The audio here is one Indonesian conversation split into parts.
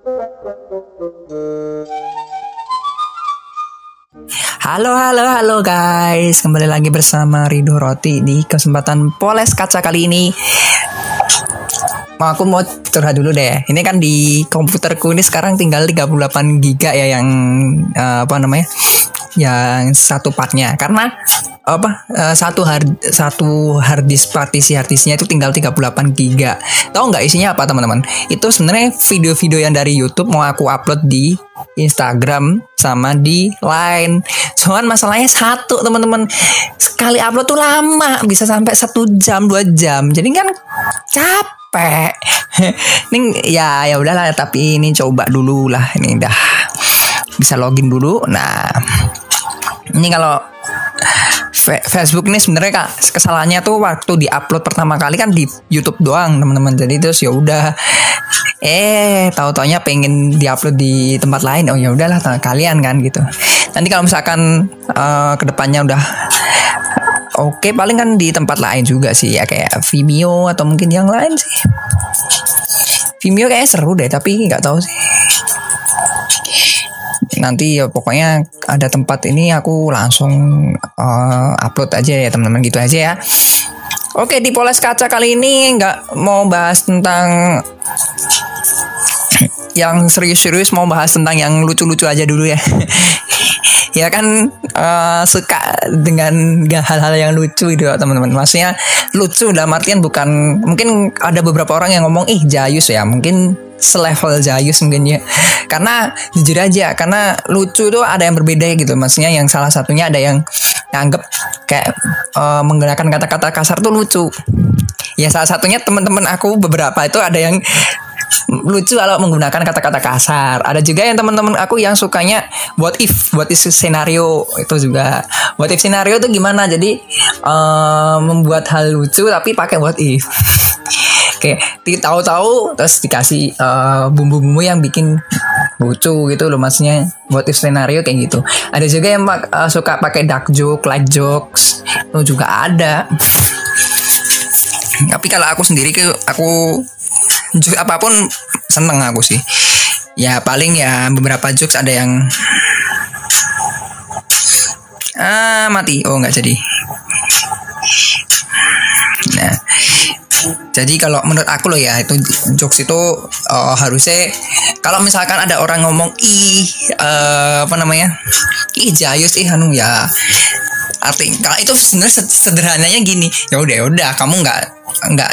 Halo halo halo guys. Kembali lagi bersama Rido Roti Di kesempatan Poles Kaca kali ini. Aku mau curhat dulu deh. Ini kan di komputerku ini sekarang tinggal 38 giga ya Yang uh, apa namanya Yang satu partnya. Karena apa uh, satu hard satu hard disk partisi hard disknya itu tinggal 38 giga. Tahu nggak isinya apa teman-teman? Itu sebenarnya video-video yang dari YouTube mau aku upload di Instagram sama di Line. Cuman masalahnya satu teman-teman sekali upload tuh lama bisa sampai satu jam dua jam. Jadi kan capek. ini ya ya udahlah tapi ini coba dulu lah ini udah bisa login dulu. Nah ini kalau Facebook ini sebenarnya kak kesalahannya tuh waktu di upload pertama kali kan di YouTube doang teman-teman. Jadi terus ya udah. Eh tahu taunya pengen diupload di tempat lain. Oh ya udahlah kalian kan gitu. Nanti kalau misalkan uh, ke depannya udah oke okay, paling kan di tempat lain juga sih ya kayak Vimeo atau mungkin yang lain sih. Vimeo kayak seru deh tapi nggak tahu sih nanti ya pokoknya ada tempat ini aku langsung uh, upload aja ya teman-teman gitu aja ya. Oke di Poles Kaca kali ini nggak mau bahas tentang yang serius-serius mau bahas tentang yang lucu-lucu aja dulu ya. Ya kan uh, suka dengan hal-hal yang lucu gitu teman-teman. Maksudnya lucu dalam artian bukan mungkin ada beberapa orang yang ngomong ih jayus ya. Mungkin selevel Jayus mungkin ya karena jujur aja karena lucu tuh ada yang berbeda gitu maksudnya yang salah satunya ada yang nganggep kayak uh, menggunakan kata-kata kasar tuh lucu ya salah satunya teman-teman aku beberapa itu ada yang lucu kalau menggunakan kata-kata kasar. Ada juga yang teman-teman aku yang sukanya what if, what if scenario itu juga. What if scenario itu gimana? Jadi uh, membuat hal lucu tapi pakai what if. Oke, tahu-tahu terus dikasih uh, bumbu-bumbu yang bikin lucu gitu loh maksudnya what if scenario kayak gitu. Ada juga yang uh, suka pakai dark joke, light jokes, itu juga ada. Tapi kalau aku sendiri ke aku apa pun seneng aku sih. Ya paling ya beberapa jokes ada yang ah mati. Oh nggak jadi. Nah, jadi kalau menurut aku loh ya itu jokes itu uh, harusnya kalau misalkan ada orang ngomong ih uh, apa namanya? Ih jayus ih anu ya arti kalau itu sebenarnya sederhananya gini ya udah ya udah kamu nggak nggak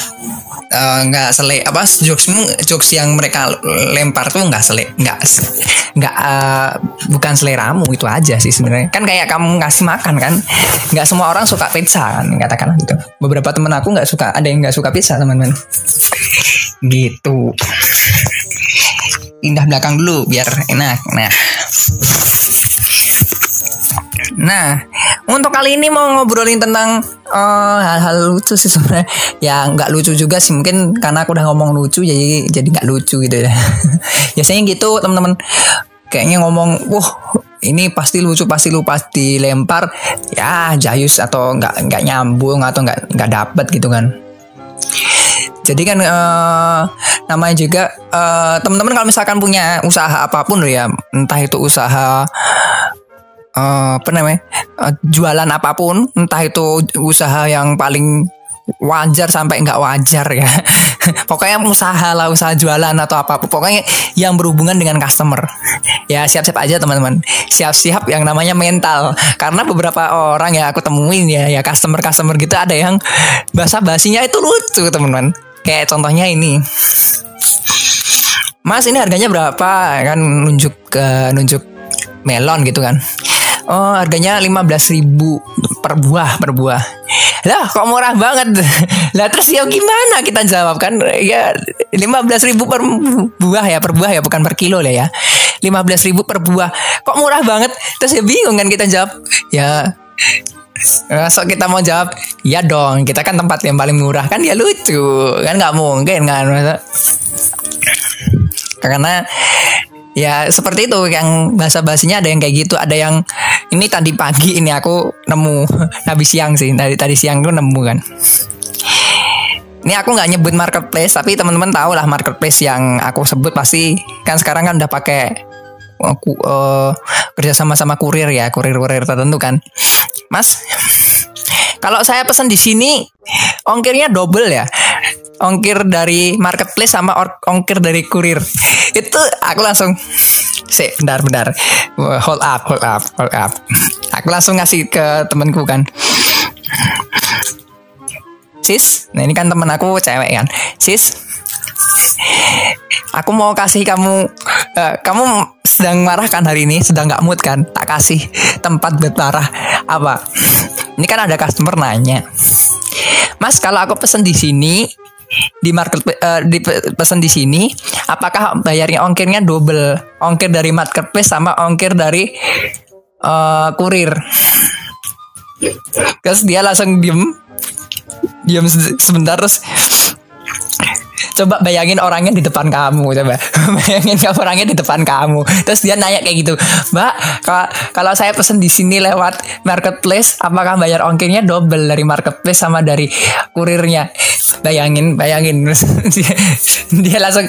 uh, nggak sele apa jokesmu jokes yang mereka lempar tuh nggak sele nggak nggak uh, bukan seleramu itu aja sih sebenarnya. Kan kayak kamu ngasih makan kan? Nggak semua orang suka pizza kan katakanlah gitu. Beberapa temen aku nggak suka ada yang nggak suka pizza teman-teman. Gitu. Pindah belakang dulu biar enak. Nah Nah, untuk kali ini mau ngobrolin tentang hal hal-hal lucu sih sebenarnya. Ya nggak lucu juga sih mungkin karena aku udah ngomong lucu jadi jadi nggak lucu gitu ya. Biasanya gitu teman-teman. Kayaknya ngomong, wah ini pasti lucu pasti lu pasti lempar ya jayus atau nggak nggak nyambung atau nggak nggak dapet gitu kan. Jadi kan uh, namanya juga uh, teman-teman kalau misalkan punya usaha apa pun loh ya, entah itu usaha uh, apa namanya uh, jualan apa pun entah itu usaha yang paling wajar sampai nggak wajar ya. Pokoknya usaha lah usaha jualan atau apa pokoknya yang berhubungan dengan customer. Ya siap-siap aja teman-teman. Siap-siap yang namanya mental. Karena beberapa orang ya aku temuin ya ya customer customer gitu ada yang bahasa basinya itu lucu teman-teman. Kayak contohnya ini. Mas ini harganya berapa? Kan nunjuk ke nunjuk melon gitu kan Oh harganya lima belas ribu per buah per buah. Lah kok murah banget? Lah terus ya gimana kita jawab kan Ya lima belas ribu per buah ya per buah ya bukan per kilo lah ya. lima belas ribu per buah. Kok murah banget? Terus ya bingung kan kita jawab? Ya So kita mau jawab, ya dong, kita kan tempat yang paling murah. Kan ya lucu, kan nggak mungkin kan, karena ya seperti itu yang bahasa basinya ada yang kayak gitu. Ada yang ini tadi pagi ini aku nemu. Habis siang sih tadi tadi siang tuh nemu kan. Ini aku nggak nyebut marketplace tapi teman-teman tahu lah marketplace yang aku sebut pasti kan sekarang kan udah pakai aku uh, kerja sama sama kurir ya kurir-kurir tertentu kan. Mas kalau saya pesan di sini ongkirnya double ya ongkir dari marketplace sama ongkir dari kurir. Itu aku langsung sih bentar hold up hold up hold up. Aku langsung ngasih ke temanku kan. Sis nah ini kan temen aku cewek kan. Sis aku mau kasih kamu uh, kamu sedang marah kan hari ini? Sedang nggak mood kan? Tak kasih tempat buat apa? Ini kan ada customer nanya mas kalau aku pesen di sini di market uh, di pesan di sini apakah bayarnya ongkirnya double? Ongkir dari marketplace sama ongkir dari uh, kurir. Terus dia langsung diem. Diam sebentar terus coba bayangin orangnya di depan kamu coba. Bayangin kamu orangnya di depan kamu. Terus dia nanya kayak gitu mbak kalau saya pesen di sini lewat marketplace apakah bayar ongkirnya double dari marketplace sama dari kurirnya? Bayangin bayangin. Terus dia, dia langsung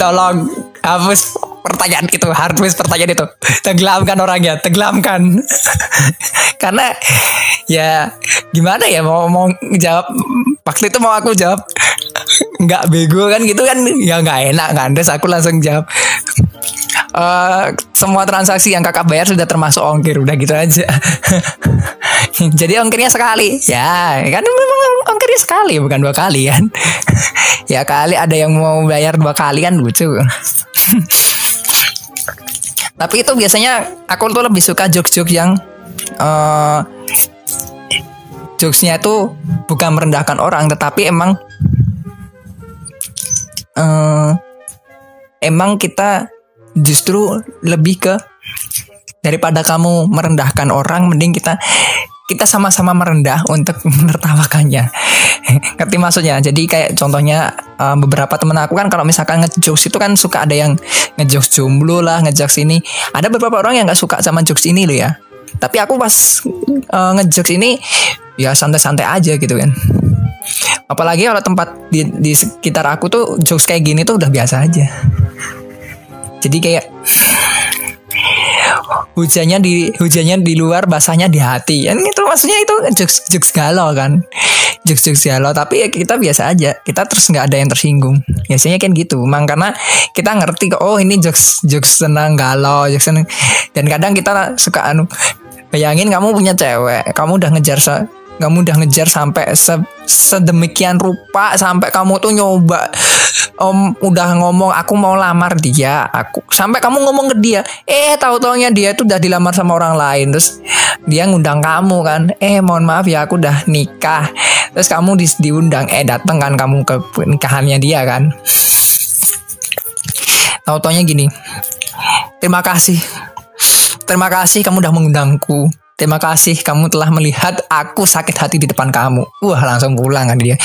tolong hapus pertanyaan itu hardware pertanyaan itu. Tenggelamkan orangnya tenggelamkan. Karena ya gimana ya mau mau jawab waktu itu mau aku jawab nggak bego kan gitu kan? Ya nggak enak kan terus aku langsung jawab. Uh, semua transaksi yang kakak bayar sudah termasuk ongkir udah gitu aja. Jadi ongkirnya sekali. Ya kan memang ongkirnya sekali bukan dua kali kan? Ya kali ada yang mau bayar dua kali kan lucu. Tapi itu biasanya aku tuh lebih suka jokes-jokes yang uh, jokesnya itu bukan merendahkan orang tetapi emang uh, emang kita justru lebih ke daripada kamu merendahkan orang mending kita kita sama-sama merendah untuk menertawakannya. Ngerti maksudnya? Jadi kayak contohnya uh, beberapa temen aku kan kalau misalkan ngejokes itu kan suka ada yang ngejokes jomblo lah, ngejokes ini. Ada beberapa orang yang nggak suka sama jokes ini loh ya. Tapi aku pas uh, ngejokes ini ya santai-santai aja gitu kan. Apalagi kalau tempat di, di sekitar aku tuh jokes kayak gini tuh udah biasa aja. Jadi kayak hujannya di hujannya di luar basahnya di hati kan itu maksudnya itu jokes jokes galau kan jokes jokes galau tapi ya kita biasa aja. Kita terus nggak ada yang tersinggung. Biasanya kan gitu. Memang karena kita ngerti kok oh ini jokes jokes tentang galau jokes senang dan kadang kita suka anu bayangin kamu punya cewek kamu udah ngejar kamu udah ngejar sampai se sedemikian rupa sampai kamu tuh nyoba om udah ngomong aku mau lamar dia aku sampai kamu ngomong ke dia eh tahu taunya dia tuh udah dilamar sama orang lain terus dia ngundang kamu kan eh mohon maaf ya aku udah nikah terus kamu di, diundang eh dateng kan kamu ke nikahannya dia kan tahu taunya gini terima kasih terima kasih kamu udah mengundangku Terima kasih kamu telah melihat aku sakit hati di depan kamu. Wah langsung pulang kan dia.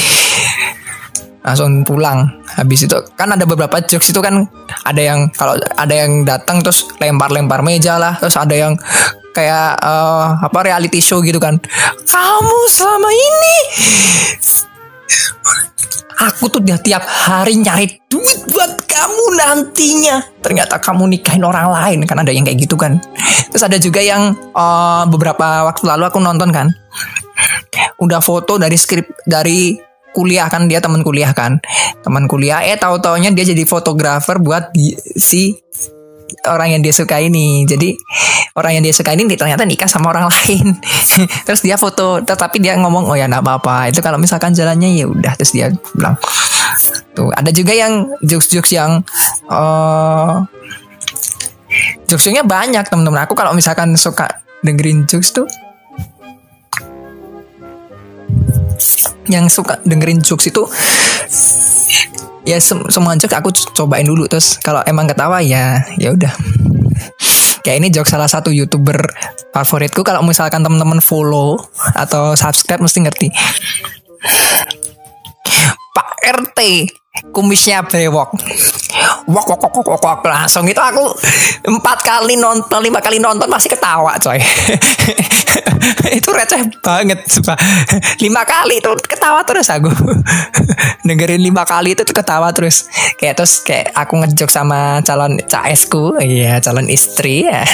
Langsung pulang. Habis itu kan ada beberapa jokes itu kan ada yang kalau ada yang datang terus lempar-lempar meja lah. Terus ada yang kayak uh, apa reality show gitu kan. Kamu selama ini aku tuh udah tiap hari nyari duit buat kamu nantinya. Ternyata kamu nikahin orang lain kan ada yang kayak gitu kan. Terus ada juga yang uh, beberapa waktu lalu aku nonton kan. Udah foto dari skrip dari kuliah kan dia teman kuliah kan. Teman kuliah eh tahu taunya dia jadi fotografer buat si orang yang dia suka ini. Jadi orang yang dia suka ini ternyata nikah sama orang lain. Terus dia foto tetapi dia ngomong oh ya nggak apa-apa. Itu kalau misalkan jalannya ya udah terus dia bilang. Tuh ada juga yang jokes-jokes yang uh, jokesnya banyak teman-teman. Aku kalau misalkan suka dengerin jokes tuh yang suka dengerin jokes itu ya sem semua jokes aku cobain dulu. Terus kalau emang ketawa ya ya udah. Kayak ini jokes salah satu youtuber favoritku. Kalau misalkan teman-teman follow atau subscribe mesti ngerti. Pak RT kumisnya brewok wok wok wok wok, wok. langsung itu aku empat kali nonton lima kali nonton masih ketawa coy. Itu receh banget lima kali itu ketawa terus aku. Dengerin lima kali itu ketawa terus. Kayak terus kayak aku ngejok sama calon caesku iya calon istri ya.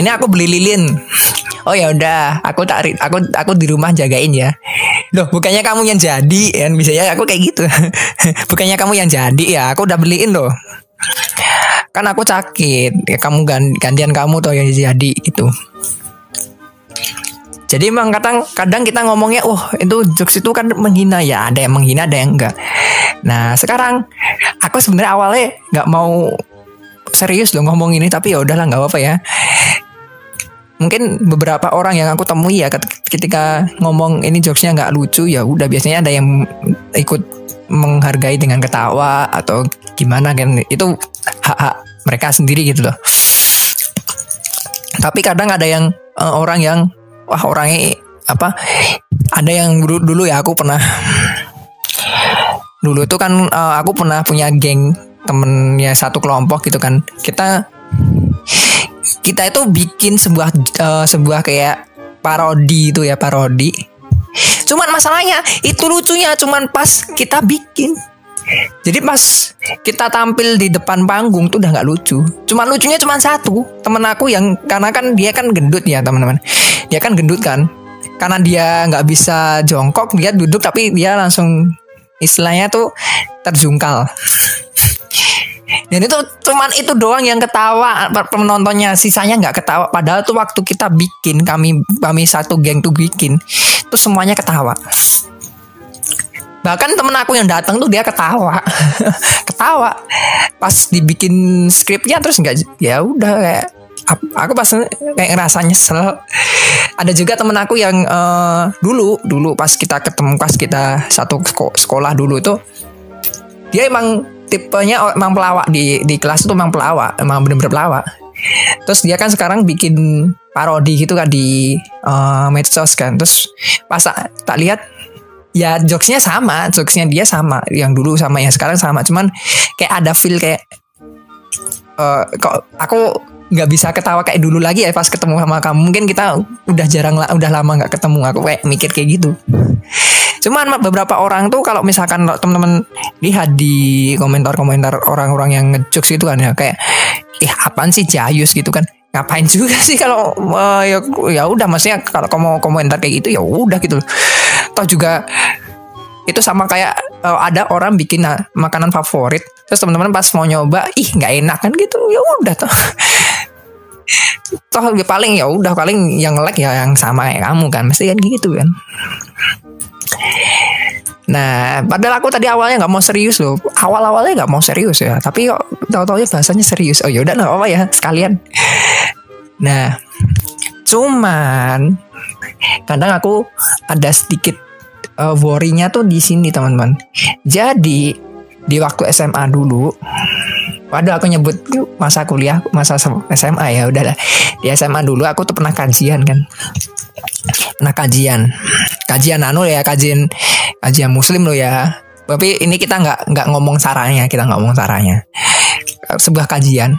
Ini aku beli lilin. Oh ya udah aku tak aku aku di rumah jagain ya loh bukannya kamu yang jadi? Kan bisa ya aku kayak gitu. Bukannya kamu yang jadi? Ya aku udah beliin loh. Kan aku sakit. Ya kamu gantian kamu tuh yang jadi itu jadi emang kadang kadang kita ngomongnya, oh itu jokes itu kan menghina. Ya, ada yang menghina, ada yang enggak. Nah sekarang aku sebenarnya awalnya nggak mau serius loh ngomong ini, tapi ya udahlah nggak apa-apa ya mungkin beberapa orang yang aku temui ya ketika ngomong ini jokesnya nggak lucu ya udah biasanya ada yang ikut menghargai dengan ketawa atau gimana kan. Itu hak hak mereka sendiri gitu loh. Tapi kadang ada yang uh, orang yang wah orangnya apa ada yang dulu, dulu ya aku pernah dulu tuh kan uh, aku pernah punya geng temennya satu kelompok gitu kan. Kita kita itu bikin sebuah uh, sebuah kayak parodi itu ya parodi. Cuman masalahnya itu lucunya cuman pas kita bikin. Jadi pas kita tampil di depan panggung tuh udah nggak lucu. Cuman lucunya cuma satu temen aku yang karena kan dia kan gendut ya teman-teman. Dia kan gendut kan. Karena dia nggak bisa jongkok dia duduk tapi dia langsung istilahnya tuh terjungkal. Dan itu cuman itu doang yang ketawa penontonnya, sisanya nggak ketawa. Padahal tuh waktu kita bikin kami kami satu geng tuh bikin, tuh semuanya ketawa. Bahkan temen aku yang datang tuh dia ketawa, ketawa. Pas dibikin skripnya terus nggak, ya udah kayak aku pas kayak ngerasa nyesel. Ada juga temen aku yang uh, dulu dulu pas kita ketemu pas kita satu sekolah dulu tuh dia emang tipenya emang pelawak. Di di kelas itu emang pelawak. Emang bener-bener pelawak. Terus dia kan sekarang bikin parodi gitu kan di uh, medsos kan. Terus pas tak lihat ya jokesnya sama. Jokesnya dia sama. Yang dulu sama yang sekarang sama. Cuman kayak ada feel kayak uh, kok aku nggak bisa ketawa kayak dulu lagi ya pas ketemu sama kamu. Mungkin kita udah jarang udah lama nggak ketemu. Aku kayak mikir kayak gitu cuman beberapa orang tuh kalau misalkan teman-teman lihat di komentar-komentar orang-orang yang ngejokes itu kan ya kayak ih apaan sih Jayus? gitu kan. Ngapain juga sih kalau uh, ya ya udah maksudnya kalau kamu komentar kayak gitu ya udah gitu toh juga itu sama kayak uh, ada orang bikin uh, makanan favorit terus teman-teman pas mau nyoba ih nggak enak kan gitu. Ya udah toh. Toh paling ya udah paling yang ngelek ya yang sama kayak kamu kan mesti kan gitu kan Nah, padahal aku tadi awalnya nggak mau serius loh. Awal-awalnya nggak mau serius ya, tapi kok tahu-tahu ya bahasanya serius. Oh ya udah nggak apa ya sekalian. Nah, cuman kadang aku ada sedikit uh, worry-nya tuh di sini teman-teman. Jadi di waktu SMA dulu Waduh aku nyebut masa kuliah, masa SMA ya udahlah. Di SMA dulu aku tuh pernah kajian kan. Pernah kajian. Kajian anu ya, kajian kajian muslim lo ya. Tapi ini kita nggak nggak ngomong saranya, kita nggak ngomong saranya. Sebuah kajian.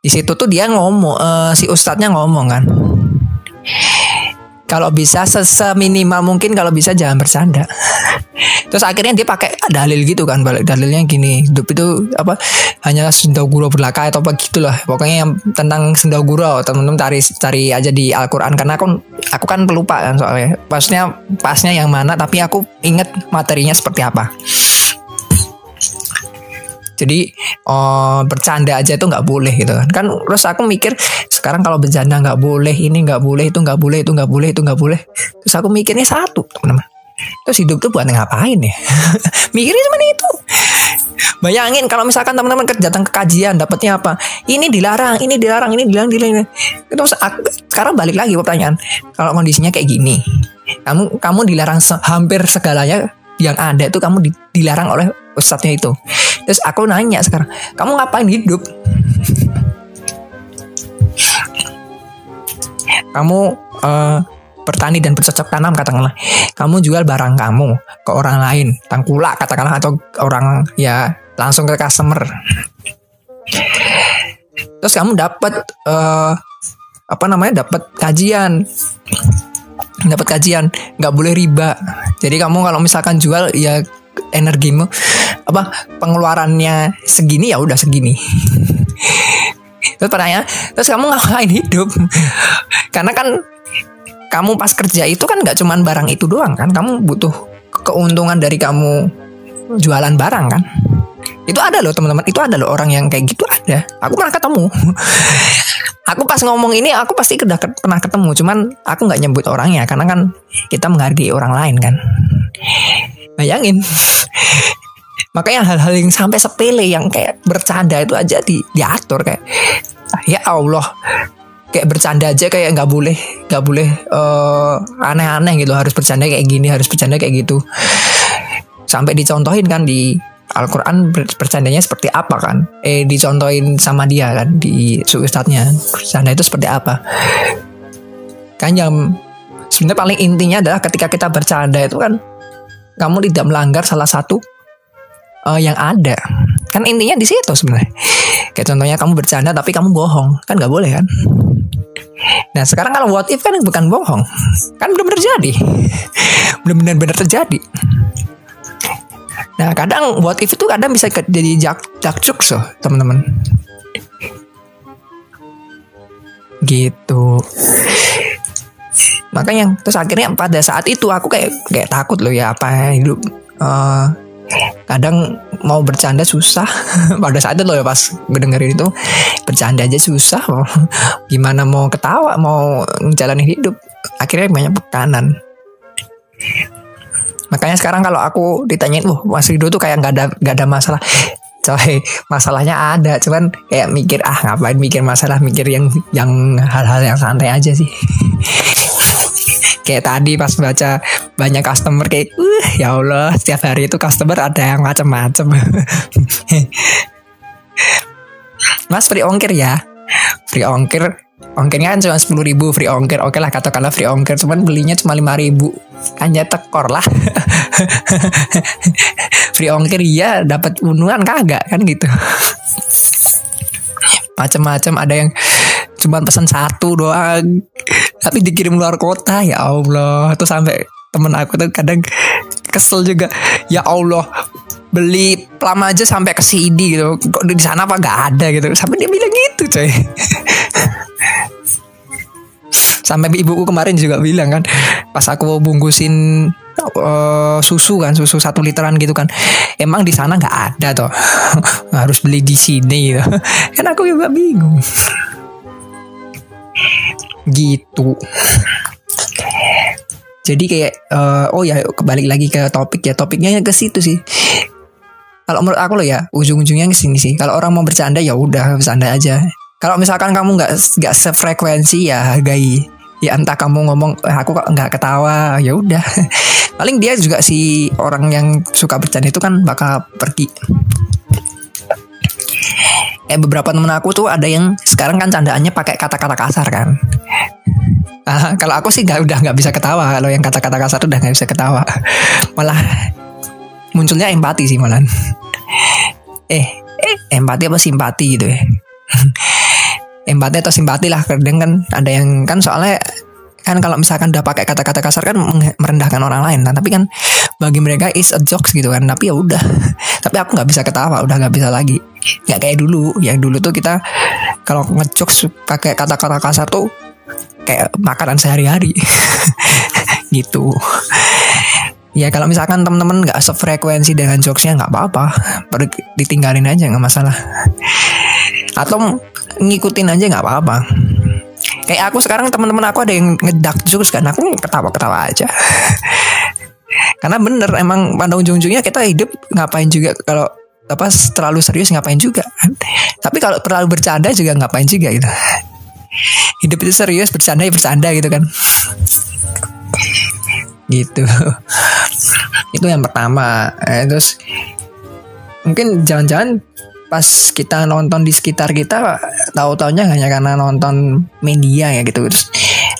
Di situ tuh dia ngomong, uh, si ustadznya ngomong kan kalau bisa seminimal mungkin kalau bisa jangan bercanda. Terus akhirnya dia pakai dalil gitu kan balik dalilnya gini. Hidup itu apa hanya sendaguro berlaka atau apa gitulah. Pokoknya yang tentang sendaguro teman-teman cari cari aja di Al-Quran. Karena aku aku kan pelupa kan soalnya. Pasnya pasnya yang mana tapi aku inget materinya seperti apa jadi oh, bercanda aja itu nggak boleh gitu kan. Kan terus aku mikir sekarang kalau bercanda nggak boleh ini nggak boleh itu nggak boleh itu nggak boleh itu nggak boleh. Terus aku mikirnya satu teman-teman. Terus hidup tuh buat ngapain ya? Mikirnya cuma itu. Bayangin kalau misalkan teman-teman datang ke kajian dapatnya apa? Ini dilarang ini dilarang ini dilarang dilarang. Terus sekarang balik lagi pertanyaan kalau kondisinya kayak gini kamu kamu dilarang hampir segalanya yang ada itu kamu dilarang oleh ustadznya itu. Terus aku nanya sekarang kamu ngapain hidup? Kamu uh, bertani dan bercocok tanam katakanlah. Kamu jual barang kamu ke orang lain tangkulak katakanlah atau orang ya langsung ke customer. Terus kamu dapat uh, apa namanya dapat kajian. Dapat kajian nggak boleh riba. Jadi kamu kalau misalkan jual ya energimu apa pengeluarannya segini ya udah segini. Terus pertanyaan terus kamu ngapain hidup. Karena kan kamu pas kerja itu kan nggak cuman barang itu doang kan kamu butuh keuntungan dari kamu jualan barang kan. Itu ada loh teman-teman itu ada loh orang yang kayak gitu ada. Aku pernah ketemu. Aku pas ngomong ini aku pasti udah pernah ketemu cuman aku nggak nyebut orangnya karena kan kita menghargai orang lain kan bayangin. Makanya hal-hal yang sampai sepele yang kayak bercanda itu aja di diatur kayak ya Allah. Kayak bercanda aja kayak nggak boleh nggak boleh uh, aneh-aneh gitu. Harus bercanda kayak gini harus bercanda kayak gitu. Sampai dicontohin kan di Al-Quran bercandanya seperti apa kan? Eh dicontohin sama dia kan di ustadznya. Bercanda itu seperti apa? Kan yang sebenarnya paling intinya adalah ketika kita bercanda itu kan kamu tidak melanggar salah satu uh, yang ada. Kan intinya di situ sebenarnya. Kayak contohnya kamu bercanda tapi kamu bohong. Kan nggak boleh kan? Nah sekarang kalau what if kan bukan bohong. Kan belum terjadi. Belum benar-benar terjadi. Nah kadang what if itu kadang bisa jadi jak jakcuk so teman-teman. Gitu Makanya terus akhirnya pada saat itu aku kayak kayak takut loh ya apa hidup uh, kadang mau bercanda susah. Pada saat itu loh ya pas dengerin itu bercanda aja susah. Gimana mau ketawa mau menjalani hidup. Akhirnya banyak tekanan. Makanya sekarang kalau aku ditanyain wah Mas Rido tuh kayak nggak ada nggak ada masalah. Coy masalahnya ada cuman kayak mikir ah ngapain mikir masalah mikir yang yang hal-hal yang santai aja sih kayak tadi pas baca banyak customer kayak uh ya Allah setiap hari itu customer ada yang macam-macam Mas free ongkir ya? Free ongkir ongkirnya kan cuma sepuluh ribu free ongkir oke lah katakanlah free ongkir cuman belinya cuma lima ribu. Hanya tekor lah. Free ongkir iya dapat unuan kagak kan gitu. Macam-macam ada yang cuma pesan satu doang tapi dikirim luar kota ya Allah. Tuh sampai temen aku tuh kadang kesel juga. Ya Allah beli lama aja sampai ke CD gitu. Kok di sana apa nggak ada gitu? Sampai dia bilang gitu coy. Sampai ibuku kemarin juga bilang kan pas aku bungkusin uh, susu kan susu satu literan gitu kan. Emang di sana nggak ada toh. Harus beli di sini gitu. Kan aku juga bingung gitu. Jadi kayak uh, oh ya kembali lagi ke topik ya. Topiknya ke situ sih. Kalau menurut aku loh ya ujung-ujungnya ke sini sih. Kalau orang mau bercanda ya udah bercanda aja. Kalau misalkan kamu nggak nggak sefrekuensi ya hargai. Ya entah kamu ngomong eh, aku kok nggak ketawa ya udah. Paling dia juga si orang yang suka bercanda itu kan bakal pergi eh beberapa temen aku tuh ada yang sekarang kan candaannya pakai kata-kata kasar kan. Ah, kalau aku sih nggak udah nggak bisa ketawa. Kalau yang kata-kata kasar udah nggak bisa ketawa. Malah munculnya empati sih malah eh eh empati apa simpati gitu ya? Empati atau simpati lah kadang kan ada yang kan soalnya kan kalau misalkan udah pakai kata-kata kasar kan merendahkan orang lain nah tapi kan bagi mereka is a jokes gitu kan. Tapi ya udah. Tapi aku nggak bisa ketawa udah nggak bisa lagi. Nggak kayak dulu. Yang dulu tuh kita kalau ngejokes pakai kata-kata kasar tuh kayak makanan sehari-hari. Gitu. Ya kalau misalkan teman-teman nggak sefrekuensi dengan jokesnya nggak apa-apa. Ditinggalin aja nggak masalah. Atau ngikutin aja nggak apa-apa kayak aku sekarang teman-teman aku ada yang ngedak jokes kan aku ketawa-ketawa aja. Karena bener emang pada ujung-ujungnya kita hidup ngapain juga kalau apa terlalu serius ngapain juga. Tapi kalau terlalu bercanda juga ngapain juga gitu. Hidup itu serius bercanda ya bercanda gitu kan. Gitu. Itu yang pertama. Eh, terus mungkin jangan-jangan pas kita nonton di sekitar kita tahu taunya hanya karena nonton media ya gitu. Terus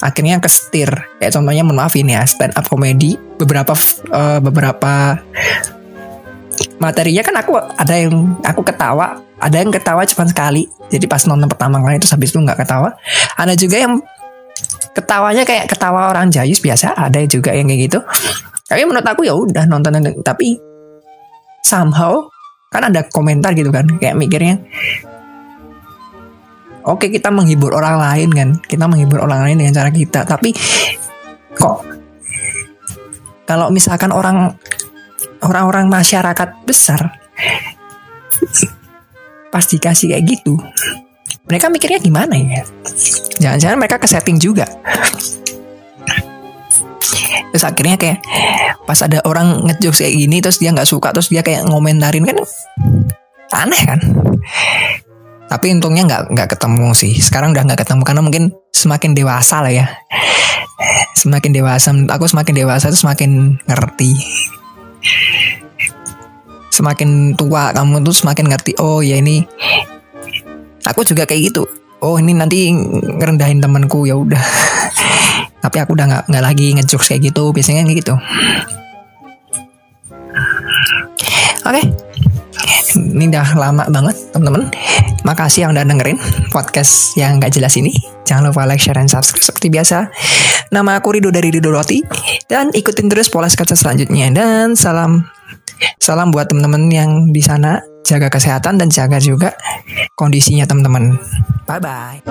akhirnya kestir kayak contohnya mohon maaf ini ya stand up comedy beberapa uh, beberapa materinya kan aku ada yang aku ketawa. Ada yang ketawa cuma sekali. Jadi pas nonton pertama kali itu habis itu nggak ketawa. Ada juga yang ketawanya kayak ketawa orang jayus biasa. Ada juga yang kayak gitu. Tapi menurut aku ya udah nonton tapi somehow kan ada komentar gitu kan kayak mikirnya oke kita menghibur orang lain kan kita menghibur orang lain dengan cara kita tapi kok kalau misalkan orang orang-orang masyarakat besar pas dikasih kayak gitu mereka mikirnya gimana ya? Jangan-jangan mereka ke setting juga terus akhirnya kayak pas ada orang ngejokes kayak gini terus dia nggak suka terus dia kayak ngomentarin kan aneh kan? Tapi untungnya nggak nggak ketemu sih. Sekarang udah nggak ketemu karena mungkin semakin dewasa lah ya. Semakin dewasa aku semakin dewasa tuh semakin ngerti. Semakin tua kamu tuh semakin ngerti oh ya ini aku juga kayak gitu. Oh ini nanti ngerendahin temanku ya udah tapi aku udah nggak nggak lagi ngejokes kayak gitu biasanya kayak gitu oke okay ini udah lama banget teman-teman. Makasih yang udah dengerin podcast yang gak jelas ini. Jangan lupa like, share, dan subscribe seperti biasa. Nama aku Rido dari Rido Roti. Dan ikutin terus pola kaca selanjutnya. Dan salam salam buat teman-teman yang di sana. Jaga kesehatan dan jaga juga kondisinya teman-teman. Bye-bye.